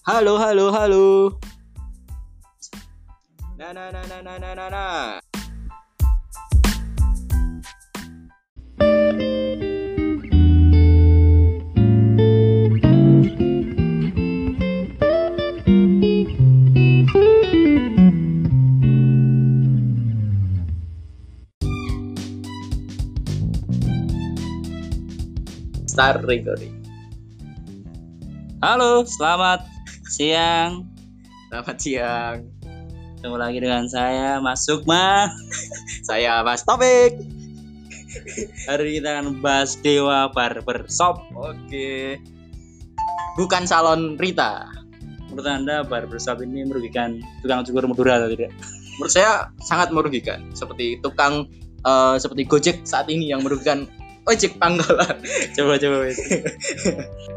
Halo, halo, halo. Nah, nah, nah, nah, nah, nah, nah, nah. Recording. Halo, selamat siang. Selamat siang. Ketemu lagi dengan saya Mas Sukma. Saya Mas Topik. Hari ini kita akan bahas Dewa Barbershop. Oke. Bukan salon Rita. Menurut Anda barbershop ini merugikan tukang cukur Madura atau tidak? Menurut saya sangat merugikan. Seperti tukang eh, seperti Gojek saat ini yang merugikan ojek pangkalan. Coba coba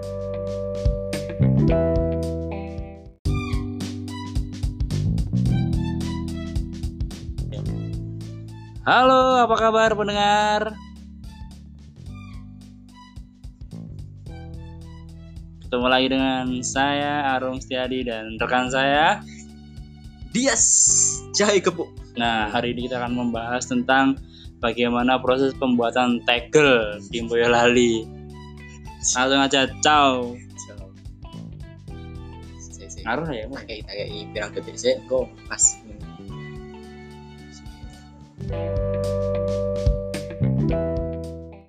Halo, apa kabar pendengar? Ketemu lagi dengan saya Arum Setiadi dan rekan saya. Dias jahe kepuk. Nah, hari ini kita akan membahas tentang bagaimana proses pembuatan tegel di Boyolali. Langsung aja, ciao. Ngaruh ya, Mas? Kayak kayak pirang detik sih, kok pas.